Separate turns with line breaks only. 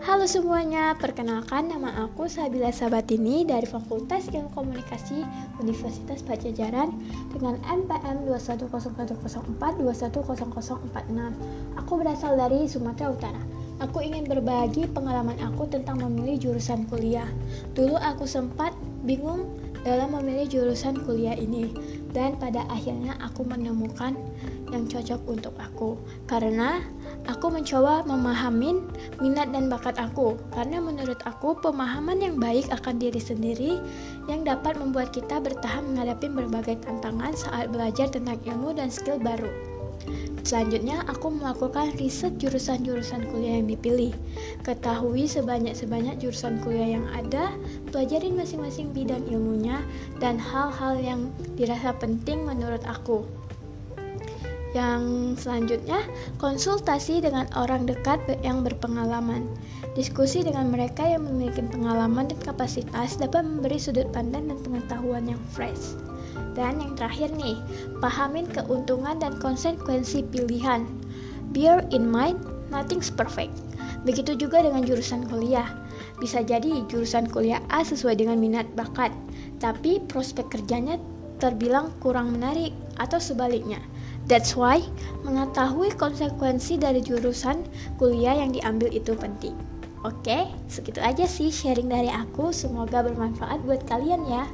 Halo semuanya, perkenalkan nama aku Sabila Sabatini dari Fakultas Ilmu Komunikasi Universitas Pajajaran dengan NPM 210004-210046. Aku berasal dari Sumatera Utara. Aku ingin berbagi pengalaman aku tentang memilih jurusan kuliah. Dulu aku sempat bingung dalam memilih jurusan kuliah ini. Dan pada akhirnya aku menemukan yang cocok untuk aku. Karena aku mencoba memahamin minat dan bakat aku. Karena menurut aku pemahaman yang baik akan diri sendiri yang dapat membuat kita bertahan menghadapi berbagai tantangan saat belajar tentang ilmu dan skill baru. Selanjutnya, aku melakukan riset jurusan-jurusan kuliah yang dipilih. Ketahui sebanyak-sebanyak jurusan kuliah yang ada, pelajarin masing-masing bidang ilmunya, dan hal-hal yang dirasa penting menurut aku. Yang selanjutnya, konsultasi dengan orang dekat yang berpengalaman. Diskusi dengan mereka yang memiliki pengalaman dan kapasitas dapat memberi sudut pandang dan pengetahuan yang fresh. Dan yang terakhir nih, pahamin keuntungan dan konsekuensi pilihan. Bear in mind, nothing's perfect. Begitu juga dengan jurusan kuliah. Bisa jadi jurusan kuliah A sesuai dengan minat bakat, tapi prospek kerjanya terbilang kurang menarik atau sebaliknya. That's why mengetahui konsekuensi dari jurusan kuliah yang diambil itu penting. Oke, segitu aja sih sharing dari aku. Semoga bermanfaat buat kalian ya.